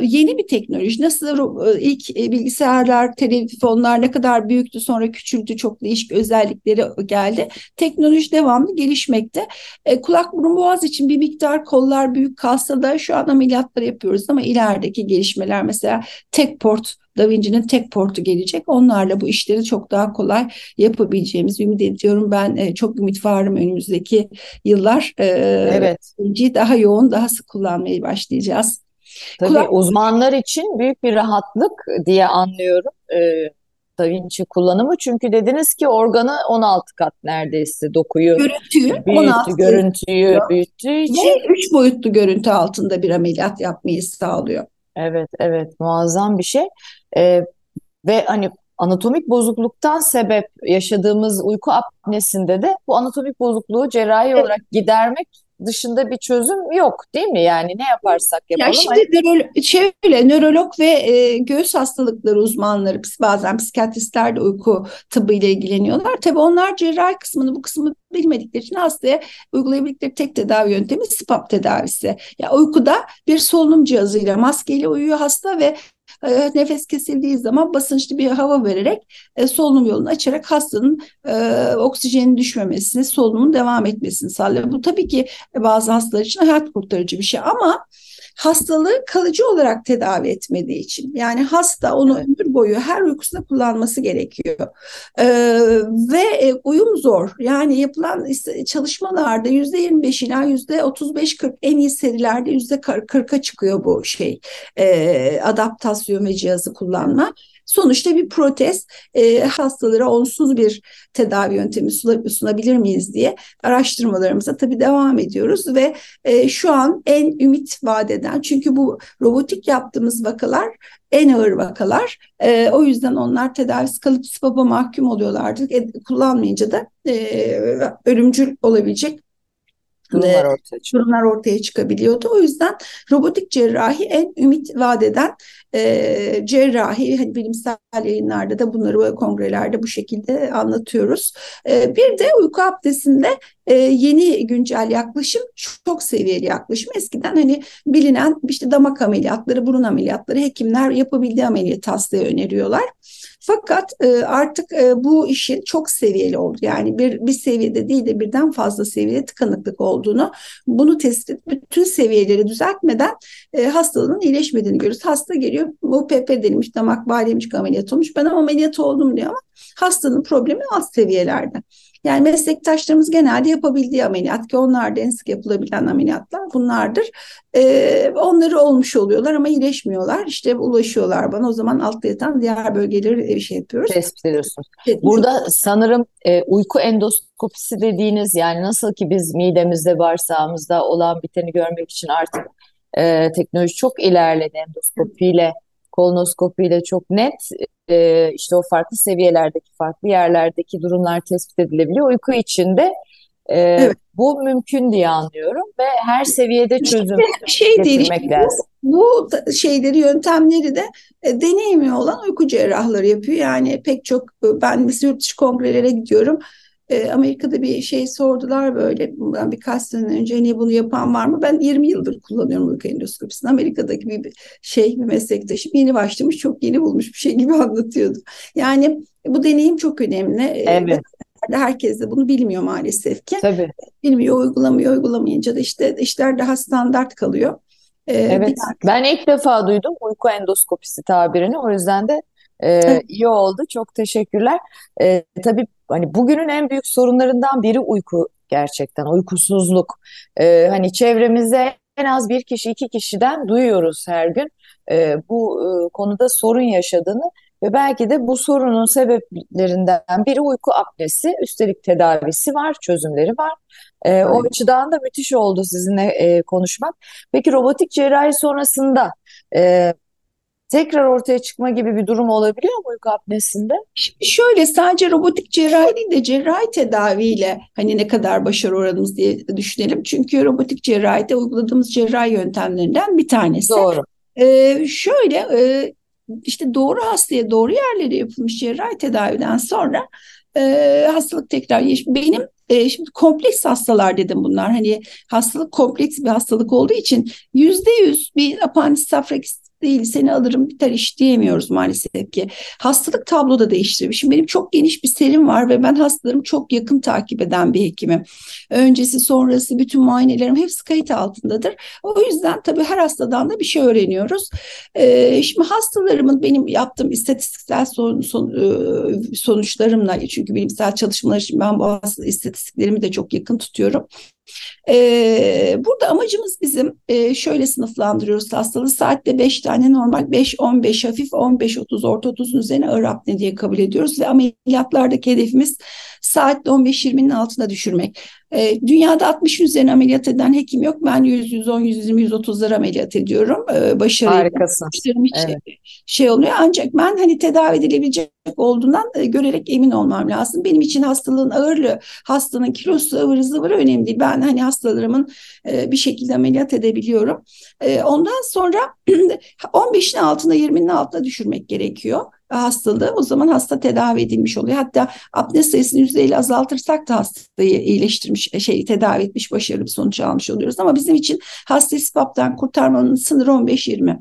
yeni bir teknoloji. Nasıl ilk bilgisayarlar, telefonlar ne kadar büyüktü sonra küçüldü, çok değişik özellikleri geldi halde teknoloji devamlı gelişmekte. E, kulak burun boğaz için bir miktar kollar büyük kalsa da şu an ameliyatlar yapıyoruz ama ilerideki gelişmeler mesela tek port Da Vinci'nin tek portu gelecek. Onlarla bu işleri çok daha kolay yapabileceğimizi ümit ediyorum. Ben e, çok ümit varım önümüzdeki yıllar. E, evet. Daha yoğun, daha sık kullanmaya başlayacağız. Tabii Kulak... uzmanlar için büyük bir rahatlık diye anlıyorum. Ee, Da Vinci kullanımı. Çünkü dediniz ki organı 16 kat neredeyse dokuyu görüntüyü büyüttü, 16 görüntüyü büyüttüğü için. Ve 3 boyutlu görüntü altında bir ameliyat yapmayı sağlıyor. Evet, evet muazzam bir şey. Ee, ve hani anatomik bozukluktan sebep yaşadığımız uyku apnesinde de bu anatomik bozukluğu cerrahi evet. olarak gidermek dışında bir çözüm yok değil mi? Yani ne yaparsak yapalım. Ya şimdi nöro, şöyle nörolog ve e, göğüs hastalıkları uzmanları bazen psikiyatristler de uyku tıbbı ile ilgileniyorlar. Tabii onlar cerrahi kısmını bu kısmı bilmedikleri için hastaya uygulayabildikleri tek tedavi yöntemi SPAP tedavisi. Ya yani uykuda bir solunum cihazıyla maskeyle uyuyor hasta ve e, nefes kesildiği zaman basınçlı bir hava vererek e, solunum yolunu açarak hastanın e, oksijenin düşmemesini, solunumun devam etmesini sağlıyor. Bu tabii ki bazı hastalar için hayat kurtarıcı bir şey ama hastalığı kalıcı olarak tedavi etmediği için. Yani hasta onu ömür boyu her uykusunda kullanması gerekiyor. Ee, ve e, uyum zor. Yani yapılan çalışmalarda yüzde 25 ila yüzde 35-40 en iyi serilerde yüzde 40'a çıkıyor bu şey e, adaptasyon ve cihazı kullanma. Sonuçta bir protez e, hastalara onsuz bir tedavi yöntemi sunabilir miyiz diye araştırmalarımıza tabii devam ediyoruz ve e, şu an en ümit vadeden çünkü bu robotik yaptığımız vakalar en ağır vakalar. E, o yüzden onlar tedavisi kalıp spaba mahkum oluyorlardı. E, kullanmayınca da e, ölümcül olabilecek durumlar ortaya, durumlar ortaya çıkabiliyordu. O yüzden robotik cerrahi en ümit vadeden e, cerrahi hani bilimsel yayınlarda da bunları kongrelerde bu şekilde anlatıyoruz. E, bir de uyku apnesinde e, yeni güncel yaklaşım çok seviyeli yaklaşım. Eskiden hani bilinen işte damak ameliyatları, burun ameliyatları hekimler yapabildiği ameliyat hastaya öneriyorlar. Fakat e, artık e, bu işin çok seviyeli oldu. Yani bir, bir seviyede değil de birden fazla seviyede tıkanıklık olduğunu, bunu tespit bütün seviyeleri düzeltmeden e, hastalığın iyileşmediğini görüyoruz. Hasta geliyor, bu PP denilmiş, damak bademcik ameliyat olmuş. Ben ameliyat oldum diyor ama hastanın problemi alt seviyelerde. Yani meslektaşlarımız genelde yapabildiği ameliyat ki onlar da en sık yapılabilen ameliyatlar bunlardır. Ee, onları olmuş oluyorlar ama iyileşmiyorlar. İşte ulaşıyorlar bana. O zaman altta yatan diğer bölgeleri bir şey yapıyoruz. Tespit ediyorsunuz. Evet, Burada sanırım e, uyku endoskopisi dediğiniz yani nasıl ki biz midemizde bağırsağımızda olan biteni görmek için artık e, teknoloji çok ilerledi endoskopiyle kolonoskopiyle çok net e, işte o farklı seviyelerdeki farklı yerlerdeki durumlar tespit edilebiliyor. Uyku içinde e, evet. bu mümkün diye anlıyorum ve her seviyede çözüm şey getirmek değil, lazım. Bu, bu şeyleri yöntemleri de e, deneyimi olan uyku cerrahları yapıyor. Yani pek çok ben mesela yurt dışı kongrelere gidiyorum. E, Amerika'da bir şey sordular böyle bundan birkaç sene önce niye bunu yapan var mı? Ben 20 yıldır kullanıyorum uyku endoskopisini. Amerika'daki bir şey bir meslektaşım yeni başlamış çok yeni bulmuş bir şey gibi <laughs> anlatıyordu. Yani bu deneyim çok önemli. E, evet. Herkes de bunu bilmiyor maalesef ki. Tabii. Bilmiyor, uygulamıyor, uygulamayınca da işte işler daha standart kalıyor. Ee, evet. Ben ilk defa duydum uyku endoskopisi tabirini. O yüzden de e, evet. iyi oldu. Çok teşekkürler. E, tabii hani bugünün en büyük sorunlarından biri uyku gerçekten uykusuzluk. Ee, hani çevremizde en az bir kişi iki kişiden duyuyoruz her gün e, bu e, konuda sorun yaşadığını ve belki de bu sorunun sebeplerinden biri uyku apnesi. Üstelik tedavisi var, çözümleri var. E, o açıdan da müthiş oldu sizinle e, konuşmak. Peki robotik cerrahi sonrasında e, tekrar ortaya çıkma gibi bir durum olabiliyor mu uyku apnesinde? Şimdi şöyle sadece robotik cerrahi değil de cerrahi tedaviyle hani ne kadar başarı oranımız diye düşünelim. Çünkü robotik cerrahide uyguladığımız cerrahi yöntemlerinden bir tanesi. Doğru. Ee, şöyle e, işte doğru hastaya doğru yerlere yapılmış cerrahi tedaviden sonra e, hastalık tekrar benim e, şimdi kompleks hastalar dedim bunlar. Hani hastalık kompleks bir hastalık olduğu için yüzde yüz bir apandis safrakis değil seni alırım biter iş diyemiyoruz maalesef ki. Hastalık tablo da değişti. Şimdi benim çok geniş bir serim var ve ben hastalarımı çok yakın takip eden bir hekimim. Öncesi sonrası bütün muayenelerim hepsi kayıt altındadır. O yüzden tabii her hastadan da bir şey öğreniyoruz. Ee, şimdi hastalarımın benim yaptığım istatistiksel son, son, e, sonuçlarımla çünkü bilimsel çalışmalar için ben bu istatistiklerimi de çok yakın tutuyorum. Ee, burada amacımız bizim e, şöyle sınıflandırıyoruz hastalığı. Saatte 5 tane normal, 5-15 hafif, 15-30 orta 30'un üzerine ağır apne diye kabul ediyoruz. Ve ameliyatlardaki hedefimiz saatte 15-20'nin altına düşürmek. E, dünyada 60 üzerine ameliyat eden hekim yok. Ben 100, 110, 120, 130'lar ameliyat ediyorum. E, başarıyla. Harikasın. Hiç evet. şey, şey oluyor. Ancak ben hani tedavi edilebilecek olduğundan e, görerek emin olmam lazım. Benim için hastalığın ağırlığı, hastanın kilosu, ıvır zıvırı önemli değil. Ben hani hastalarımın e, bir şekilde ameliyat edebiliyorum. E, ondan sonra 15'in altında 20'nin altına düşürmek gerekiyor hastalığı o zaman hasta tedavi edilmiş oluyor. Hatta apne sayısını %50 azaltırsak da hastayı iyileştirmiş, şey tedavi etmiş, başarılı bir sonuç almış oluyoruz. Ama bizim için hastayı SPAP'tan kurtarmanın sınırı 15-20.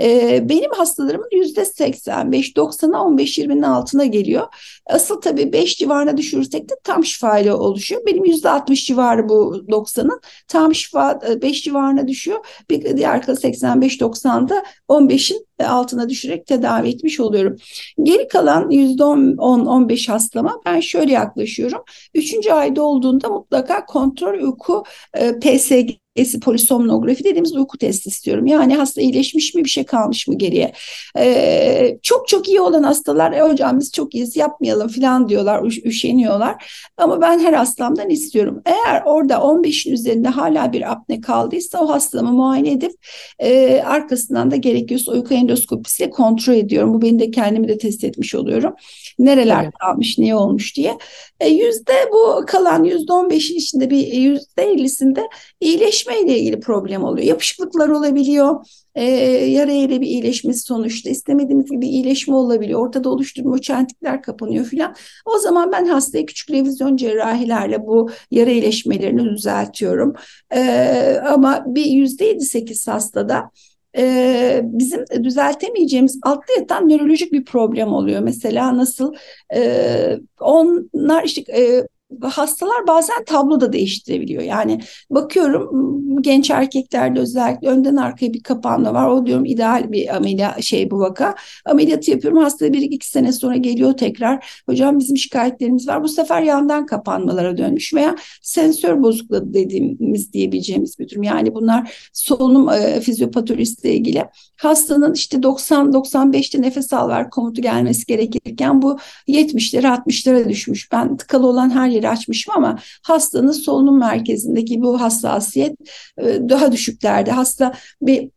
Ee, benim hastalarımın yüzde 85, 90'a 15, 20'nin altına geliyor. Asıl tabii 5 civarına düşürürsek de tam şifayla oluşuyor. Benim yüzde 60 civarı bu 90'ın. Tam şifa 5 e, civarına düşüyor. Bir diğer 85-90'da 15'in altına düşürerek tedavi etmiş oluyorum. Geri kalan %10-15 hastama ben şöyle yaklaşıyorum. Üçüncü ayda olduğunda mutlaka kontrol uyku e, PSG esi polisomnografi dediğimiz uyku testi istiyorum. Yani hasta iyileşmiş mi bir şey kalmış mı geriye. Ee, çok çok iyi olan hastalar e, hocam biz çok iyiyiz yapmayalım falan diyorlar üş, üşeniyorlar. Ama ben her hastamdan istiyorum. Eğer orada 15'in üzerinde hala bir apne kaldıysa o hastamı muayene edip e, arkasından da gerekiyorsa uyku endoskopisiyle kontrol ediyorum. Bu beni de kendimi de test etmiş oluyorum. Nereler evet. kalmış, niye olmuş diye. E, yüzde bu kalan yüzde on beşin içinde bir yüzde ellisinde iyileşme ile ilgili problem oluyor. Yapışıklıklar olabiliyor. E, yara ile bir iyileşmesi sonuçta istemediğimiz gibi iyileşme olabiliyor. Ortada oluşturma çentikler kapanıyor filan. O zaman ben hastaya küçük revizyon cerrahilerle bu yara iyileşmelerini düzeltiyorum. E, ama bir yüzde yedi sekiz hastada e, bizim düzeltemeyeceğimiz altta yatan nörolojik bir problem oluyor. Mesela nasıl e, onlar işte e, hastalar bazen tablo da değiştirebiliyor. Yani bakıyorum genç erkeklerde özellikle önden arkaya bir kapanma var. O diyorum ideal bir ameliyat şey bu vaka. Ameliyatı yapıyorum. Hasta bir iki sene sonra geliyor tekrar. Hocam bizim şikayetlerimiz var. Bu sefer yandan kapanmalara dönmüş veya sensör bozukluğu dediğimiz diyebileceğimiz bir durum. Yani bunlar solunum e, fizyopatolojisiyle ilgili. Hastanın işte 90-95'te nefes al ver komutu gelmesi gerekirken bu 70'lere 60'lara düşmüş. Ben tıkalı olan her yeri açmışım ama hastanın solunum merkezindeki bu hassasiyet e, daha düşüklerde. Hasta bir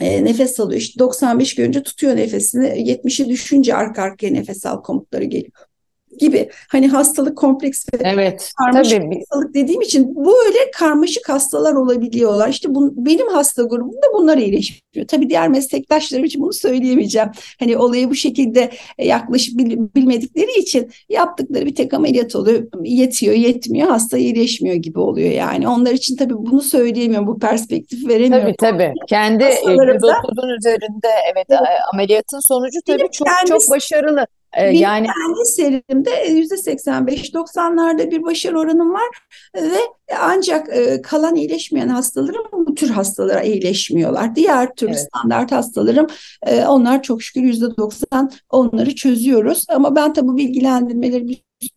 e, nefes alıyor. İşte 95 görünce tutuyor nefesini. 70'i düşünce arka arkaya nefes al komutları geliyor gibi hani hastalık kompleks ve evet, karmaşık tabii. hastalık dediğim için böyle karmaşık hastalar olabiliyorlar. İşte bu, benim hasta grubumda bunlar iyileşmiyor. Tabii diğer meslektaşlarım için bunu söyleyemeyeceğim. Hani olayı bu şekilde e, yaklaşıp bilmedikleri için yaptıkları bir tek ameliyat oluyor. Yetiyor, yetmiyor, hasta iyileşmiyor gibi oluyor yani. Onlar için tabii bunu söyleyemiyorum, bu perspektif veremiyorum. Tabii tabii. Kendi %30'un üzerinde evet, evet ameliyatın sonucu tabii çok çok başarılı. Ee, Benim yani kendi serimde yüzde 85-90'larda bir başarı oranım var ve ancak e, kalan iyileşmeyen hastalarım bu tür hastalara iyileşmiyorlar. Diğer tür evet. standart hastalarım e, onlar çok şükür yüzde 90 onları çözüyoruz. Ama ben tabii bilgilendirmeleri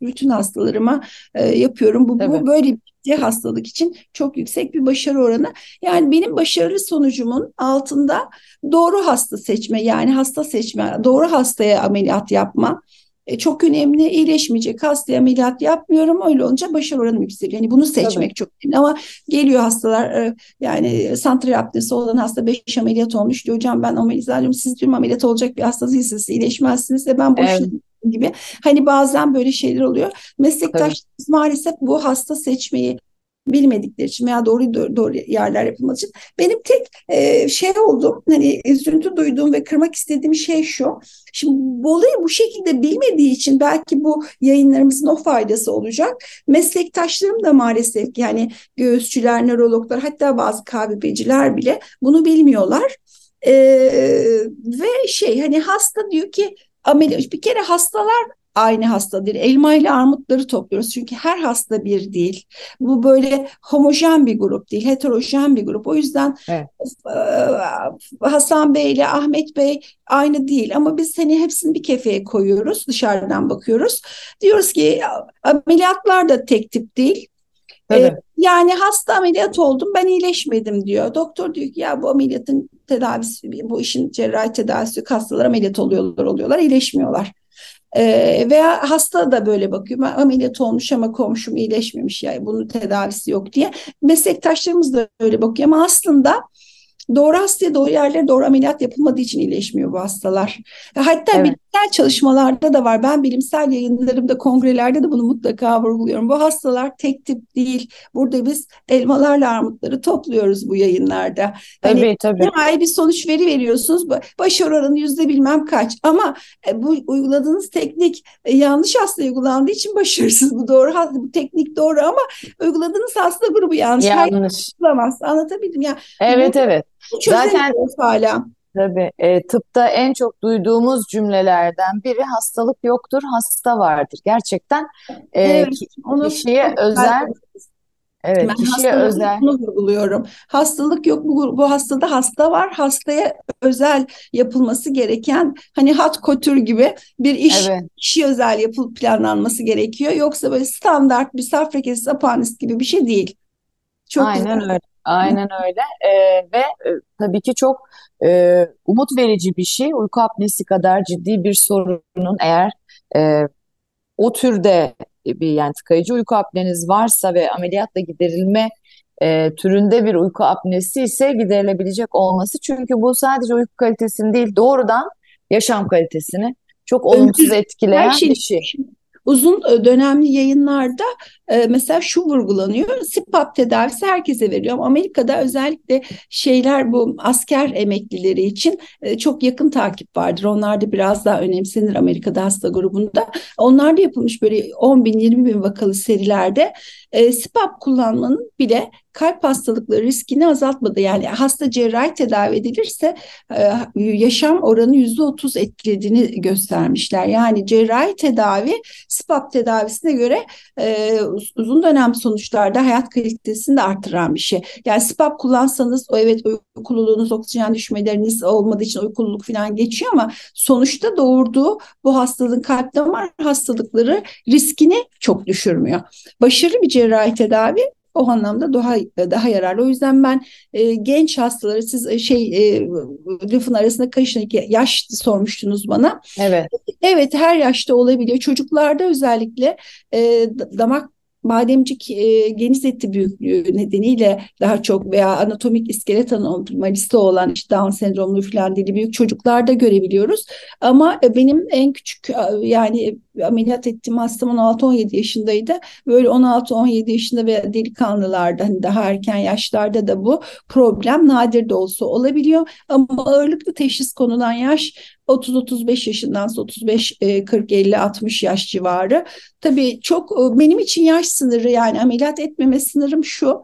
bütün hastalarıma e, yapıyorum. Bu, bu böyle bir hastalık için çok yüksek bir başarı oranı. Yani benim başarılı sonucumun altında doğru hasta seçme yani hasta seçme, doğru hastaya ameliyat yapma e, çok önemli. İyileşmeyecek hastaya ameliyat yapmıyorum. Öyle olunca başarı oranı yükseliyor. Yani bunu seçmek Tabii. çok önemli. Ama geliyor hastalar e, yani santral apnesi olan hasta 5 ameliyat olmuş diyor. Hocam ben ameliyat alıyorum. Siz tüm ameliyat olacak bir hasta değilsiniz. İyileşmezsiniz de ben boşuna evet gibi. Hani bazen böyle şeyler oluyor. Meslektaşlarımız maalesef bu hasta seçmeyi bilmedikleri için veya doğru doğru yerler yapılmadığı için benim tek e, şey oldum hani üzüntü duyduğum ve kırmak istediğim şey şu. Şimdi bu olayı bu şekilde bilmediği için belki bu yayınlarımızın o faydası olacak. Meslektaşlarım da maalesef yani göğüsçüler, nörologlar hatta bazı KBP'ciler bile bunu bilmiyorlar. Ee, ve şey hani hasta diyor ki ameliyat bir kere hastalar aynı hasta değil. Elma ile armutları topluyoruz. Çünkü her hasta bir değil. Bu böyle homojen bir grup değil, heterojen bir grup. O yüzden evet. Hasan Bey ile Ahmet Bey aynı değil. Ama biz hani hepsini bir kefeye koyuyoruz, dışarıdan bakıyoruz. Diyoruz ki ameliyatlar da tek tip değil. Ee, yani hasta ameliyat oldum ben iyileşmedim diyor. Doktor diyor ki ya bu ameliyatın tedavisi bu işin cerrahi tedavisi hastalar ameliyat oluyorlar oluyorlar iyileşmiyorlar. Ee, veya hasta da böyle bakıyor. Ben ameliyat olmuş ama komşum iyileşmemiş yani bunun tedavisi yok diye. Meslektaşlarımız da öyle bakıyor ama aslında doğru hastaya doğru yerlere doğru ameliyat yapılmadığı için iyileşmiyor bu hastalar. Hatta evet. bilimsel çalışmalarda da var. Ben bilimsel yayınlarımda, kongrelerde de bunu mutlaka vurguluyorum. Bu hastalar tek tip değil. Burada biz elmalarla armutları topluyoruz bu yayınlarda. Hani tabii tabii. Her bir sonuç veri veriyorsunuz. Başarı oranı yüzde bilmem kaç. Ama e, bu uyguladığınız teknik e, yanlış hasta uygulandığı için başarısız. Bu doğru bu teknik doğru ama uyguladığınız hasta grubu yanlış. Yanlış. Her Anlatabildim ya. Evet evet. Zaten hala. Tabii e, tıpta en çok duyduğumuz cümlelerden biri hastalık yoktur, hasta vardır. Gerçekten e, evet, onu kişiye özel Evet, ben kişiye özel. Bunu vurguluyorum. Hastalık yok bu, bu hastada hasta var. Hastaya özel yapılması gereken hani hat kotür gibi bir iş evet. kişi özel yapılıp planlanması gerekiyor. Yoksa böyle standart bir safra apanist gibi bir şey değil. Çok Aynen güzel. öyle. Aynen öyle ee, ve e, tabii ki çok e, umut verici bir şey. Uyku apnesi kadar ciddi bir sorunun eğer e, o türde bir yani tıkayıcı uyku apneniz varsa ve ameliyatla giderilme e, türünde bir uyku apnesi ise giderilebilecek olması. Çünkü bu sadece uyku kalitesini değil doğrudan yaşam kalitesini çok olumsuz etkileyen şey, bir şey uzun e, dönemli yayınlarda e, mesela şu vurgulanıyor. SIPAP tedavisi herkese veriliyor Amerika'da özellikle şeyler bu asker emeklileri için e, çok yakın takip vardır. Onlar da biraz daha önemsenir Amerika'da hasta grubunda. Onlar da yapılmış böyle 10 bin 20 bin vakalı serilerde e, SIPAP kullanmanın bile kalp hastalıkları riskini azaltmadı. Yani hasta cerrahi tedavi edilirse e, yaşam oranı yüzde otuz etkilediğini göstermişler. Yani cerrahi tedavi SPAP tedavisine göre e, uzun dönem sonuçlarda hayat kalitesini de artıran bir şey. Yani SPAP kullansanız o evet uykululuğunuz, oksijen düşmeleriniz olmadığı için uykululuk falan geçiyor ama sonuçta doğurduğu bu hastalığın kalp damar hastalıkları riskini çok düşürmüyor. Başarılı bir cerrahi tedavi o anlamda daha daha yararlı. O yüzden ben e, genç hastaları siz e, şey e, lafın arasında karışın yaş sormuştunuz bana. Evet. Evet her yaşta olabiliyor. Çocuklarda özellikle e, damak bademcik e, geniz eti büyüklüğü nedeniyle daha çok veya anatomik iskelet anomalisti olan işte Down sendromlu falan dili büyük çocuklarda görebiliyoruz. Ama e, benim en küçük yani ameliyat ettiğim hastam 16-17 yaşındaydı. Böyle 16-17 yaşında ve delikanlılarda hani daha erken yaşlarda da bu problem nadir de olsa olabiliyor. Ama ağırlıklı teşhis konulan yaş 30-35 yaşından 35 40 50 60 yaş civarı. Tabii çok e, benim için yaş sınırı yani ameliyat etmeme sınırım şu.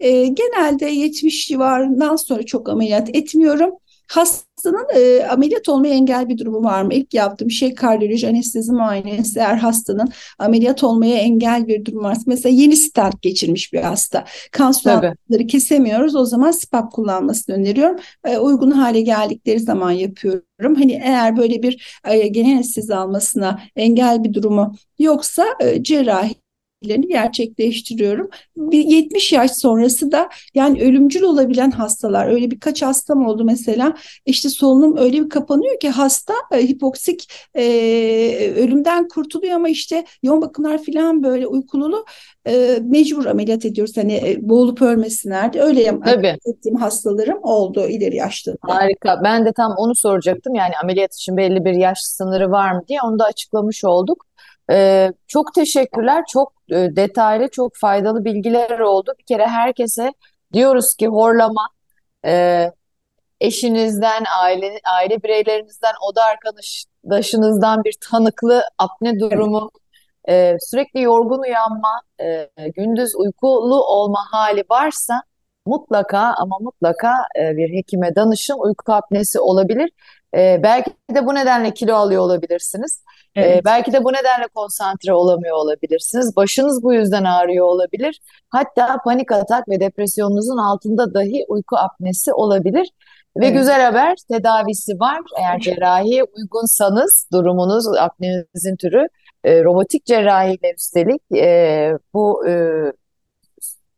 E, genelde 70 civarından sonra çok ameliyat etmiyorum. Hastanın e, ameliyat olmaya engel bir durumu var mı? İlk yaptığım şey kardiyoloji anestezi muayenesi. Eğer hastanın ameliyat olmaya engel bir durum varsa mesela yeni stent geçirmiş bir hasta. Kan sulandırıcıları kesemiyoruz. O zaman SPAP kullanmasını öneriyorum. E, uygun hale geldikleri zaman yapıyorum. Hani eğer böyle bir e, genel anestezi almasına engel bir durumu yoksa e, cerrahi tedavilerini gerçekleştiriyorum. Bir 70 yaş sonrası da yani ölümcül olabilen hastalar öyle birkaç hastam oldu mesela işte solunum öyle bir kapanıyor ki hasta e, hipoksik e, ölümden kurtuluyor ama işte yoğun bakımlar falan böyle uykululu e, mecbur ameliyat ediyoruz hani e, boğulup ölmesinler de öyle Tabii. ettiğim hastalarım oldu ileri yaşta. Harika ben de tam onu soracaktım yani ameliyat için belli bir yaş sınırı var mı diye onu da açıklamış olduk. Ee, çok teşekkürler. Çok e, detaylı, çok faydalı bilgiler oldu. Bir kere herkese diyoruz ki horlama e, eşinizden, aile, aile bireylerinizden, oda arkadaşınızdan bir tanıklı apne durumu, e, sürekli yorgun uyanma, e, gündüz uykulu olma hali varsa mutlaka ama mutlaka e, bir hekime danışın. Uyku apnesi olabilir. E, belki de bu nedenle kilo alıyor olabilirsiniz. Ee, evet. Belki de bu nedenle konsantre olamıyor olabilirsiniz. Başınız bu yüzden ağrıyor olabilir. Hatta panik atak ve depresyonunuzun altında dahi uyku apnesi olabilir. Ve evet. güzel haber tedavisi var. Eğer cerrahi uygunsanız durumunuz, apnenizin türü e, robotik cerrahiyle üstelik e, bu e,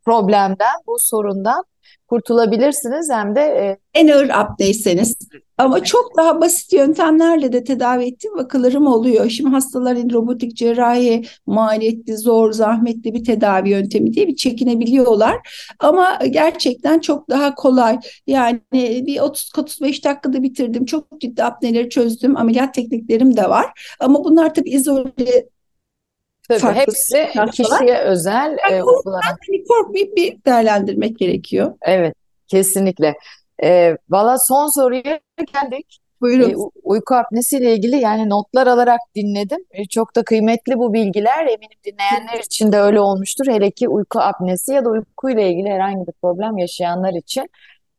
problemden, bu sorundan kurtulabilirsiniz hem de e, en ağır apneyseniz ama çok daha basit yöntemlerle de tedavi ettiğim vakalarım oluyor. Şimdi hastaların robotik cerrahi maliyetli, zor, zahmetli bir tedavi yöntemi diye bir çekinebiliyorlar. Ama gerçekten çok daha kolay. Yani bir 30-35 dakikada bitirdim. Çok ciddi apneleri çözdüm. Ameliyat tekniklerim de var. Ama bunlar tabii izole Tabii farklı hepsi kişiye özel yani e, uygulanan. Hani korkmayıp bir değerlendirmek gerekiyor. Evet, kesinlikle. E, Valla son soruya geldik. Buyurun. E, uyku apnesiyle ilgili yani notlar alarak dinledim. E, çok da kıymetli bu bilgiler. Eminim dinleyenler için de öyle olmuştur. Hele ki uyku apnesi ya da uykuyla ilgili herhangi bir problem yaşayanlar için.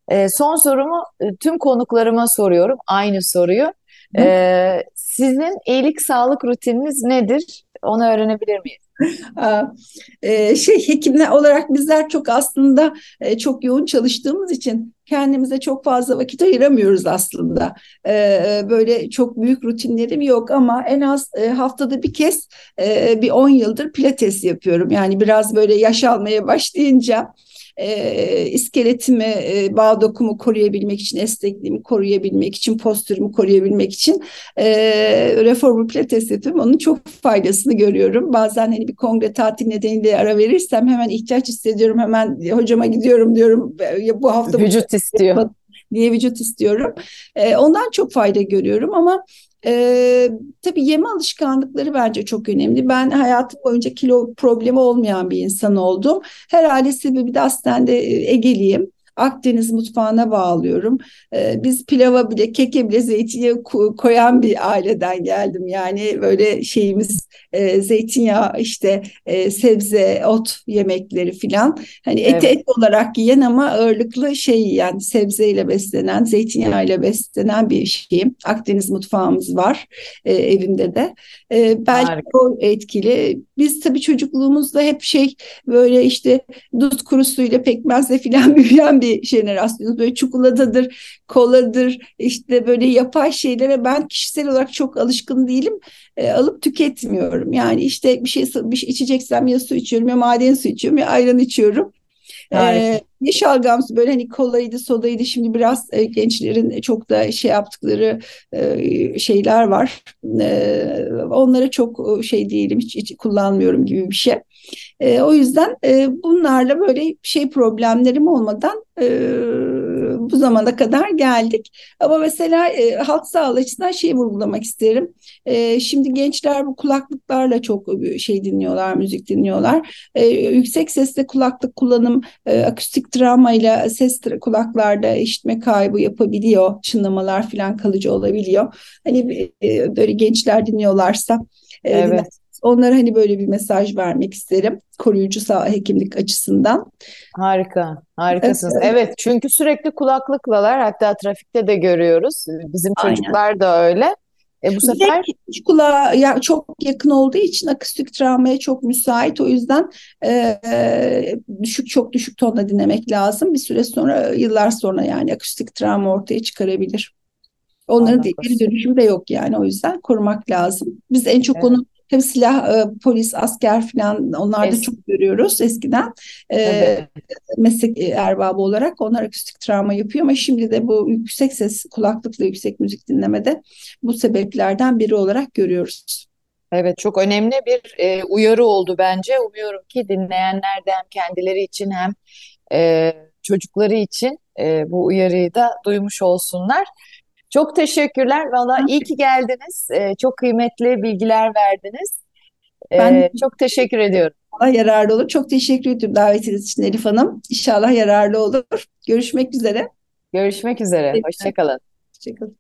E, son sorumu e, tüm konuklarıma soruyorum. Aynı soruyu. E, sizin iyilik sağlık rutininiz nedir? Onu öğrenebilir miyiz? <laughs> E, şey hekimler olarak bizler çok aslında e, çok yoğun çalıştığımız için kendimize çok fazla vakit ayıramıyoruz aslında. E, böyle çok büyük rutinlerim yok ama en az haftada bir kez bir 10 yıldır pilates yapıyorum. Yani biraz böyle yaş almaya başlayınca e, iskeletimi, e, bağ dokumu koruyabilmek için, esnekliğimi koruyabilmek için, postürümü koruyabilmek için e, reformer pilates yapıyorum. Onun çok faydasını görüyorum. Bazen hani bir kongre tatil nedeniyle ara verirsem hemen ihtiyaç hissediyorum. Hemen hocama gidiyorum diyorum. Ya bu hafta vücut istiyor. Diye vücut istiyorum. E, ondan çok fayda görüyorum ama Ee, tabii yeme alışkanlıkları bence çok önemli. Ben hayatım boyunca kilo problemi olmayan bir insan oldum. Herhalde sebebi de aslında Egeliyim. Akdeniz mutfağına bağlıyorum. Ee, biz pilava bile, keke bile zeytinyağı koyan bir aileden geldim. Yani böyle şeyimiz e, zeytinyağı işte e, sebze, ot yemekleri filan. Hani et evet. et olarak yiyen ama ağırlıklı şey yani sebzeyle beslenen, zeytinyağıyla beslenen bir şeyim. Akdeniz mutfağımız var e, evimde de. E, belki Harika. o etkili. Biz tabii çocukluğumuzda hep şey böyle işte dut kurusuyla pekmezle filan <laughs> büyüyen bir jenerasyonuz. Böyle çikolatadır, koladır, işte böyle yapay şeylere ben kişisel olarak çok alışkın değilim. E, alıp tüketmiyorum. Yani işte bir şey, bir şey içeceksem ya su içiyorum ya maden su içiyorum ya ayran içiyorum. Ee, ne şalgamsı böyle hani kolaydı sodaydı şimdi biraz e, gençlerin çok da şey yaptıkları e, şeyler var. E, onlara çok şey değilim hiç, hiç kullanmıyorum gibi bir şey. E, o yüzden e, bunlarla böyle şey problemlerim olmadan e, bu zamana kadar geldik. Ama mesela e, halk sağlığı açısından şeyi vurgulamak isterim. E, şimdi gençler bu kulaklıklarla çok şey dinliyorlar, müzik dinliyorlar. E, yüksek sesle kulaklık kullanım e, akustik travmayla ses kulaklarda işitme kaybı yapabiliyor. Çınlamalar falan kalıcı olabiliyor. Hani e, böyle gençler dinliyorlarsa e, evet. Onlara hani böyle bir mesaj vermek isterim. Koruyucu sağ hekimlik açısından. Harika, harikasınız. Evet, evet çünkü sürekli kulaklıklalar hatta trafikte de görüyoruz. Bizim çocuklar Aynen. da öyle. E bu sefer iç kulağa ya çok yakın olduğu için akustik travmaya çok müsait. O yüzden e, düşük çok düşük tonla dinlemek lazım. Bir süre sonra yıllar sonra yani akustik travma ortaya çıkarabilir. Onların geri dönüşümü de yok yani o yüzden korumak lazım. Biz en çok evet. onu Tabii silah, e, polis, asker falan onlarda es çok görüyoruz eskiden. E, meslek erbabı olarak onlar akustik travma yapıyor ama şimdi de bu yüksek ses kulaklıkla yüksek müzik dinlemede bu sebeplerden biri olarak görüyoruz. Evet çok önemli bir e, uyarı oldu bence. Umuyorum ki dinleyenler de hem kendileri için hem e, çocukları için e, bu uyarıyı da duymuş olsunlar. Çok teşekkürler. Valla iyi ki geldiniz. Ee, çok kıymetli bilgiler verdiniz. Ee, ben çok teşekkür ediyorum. Allah yararlı olur. Çok teşekkür ediyorum davetiniz için Elif Hanım. İnşallah yararlı olur. Görüşmek üzere. Görüşmek üzere. Hoşçakalın. Hoşçakalın.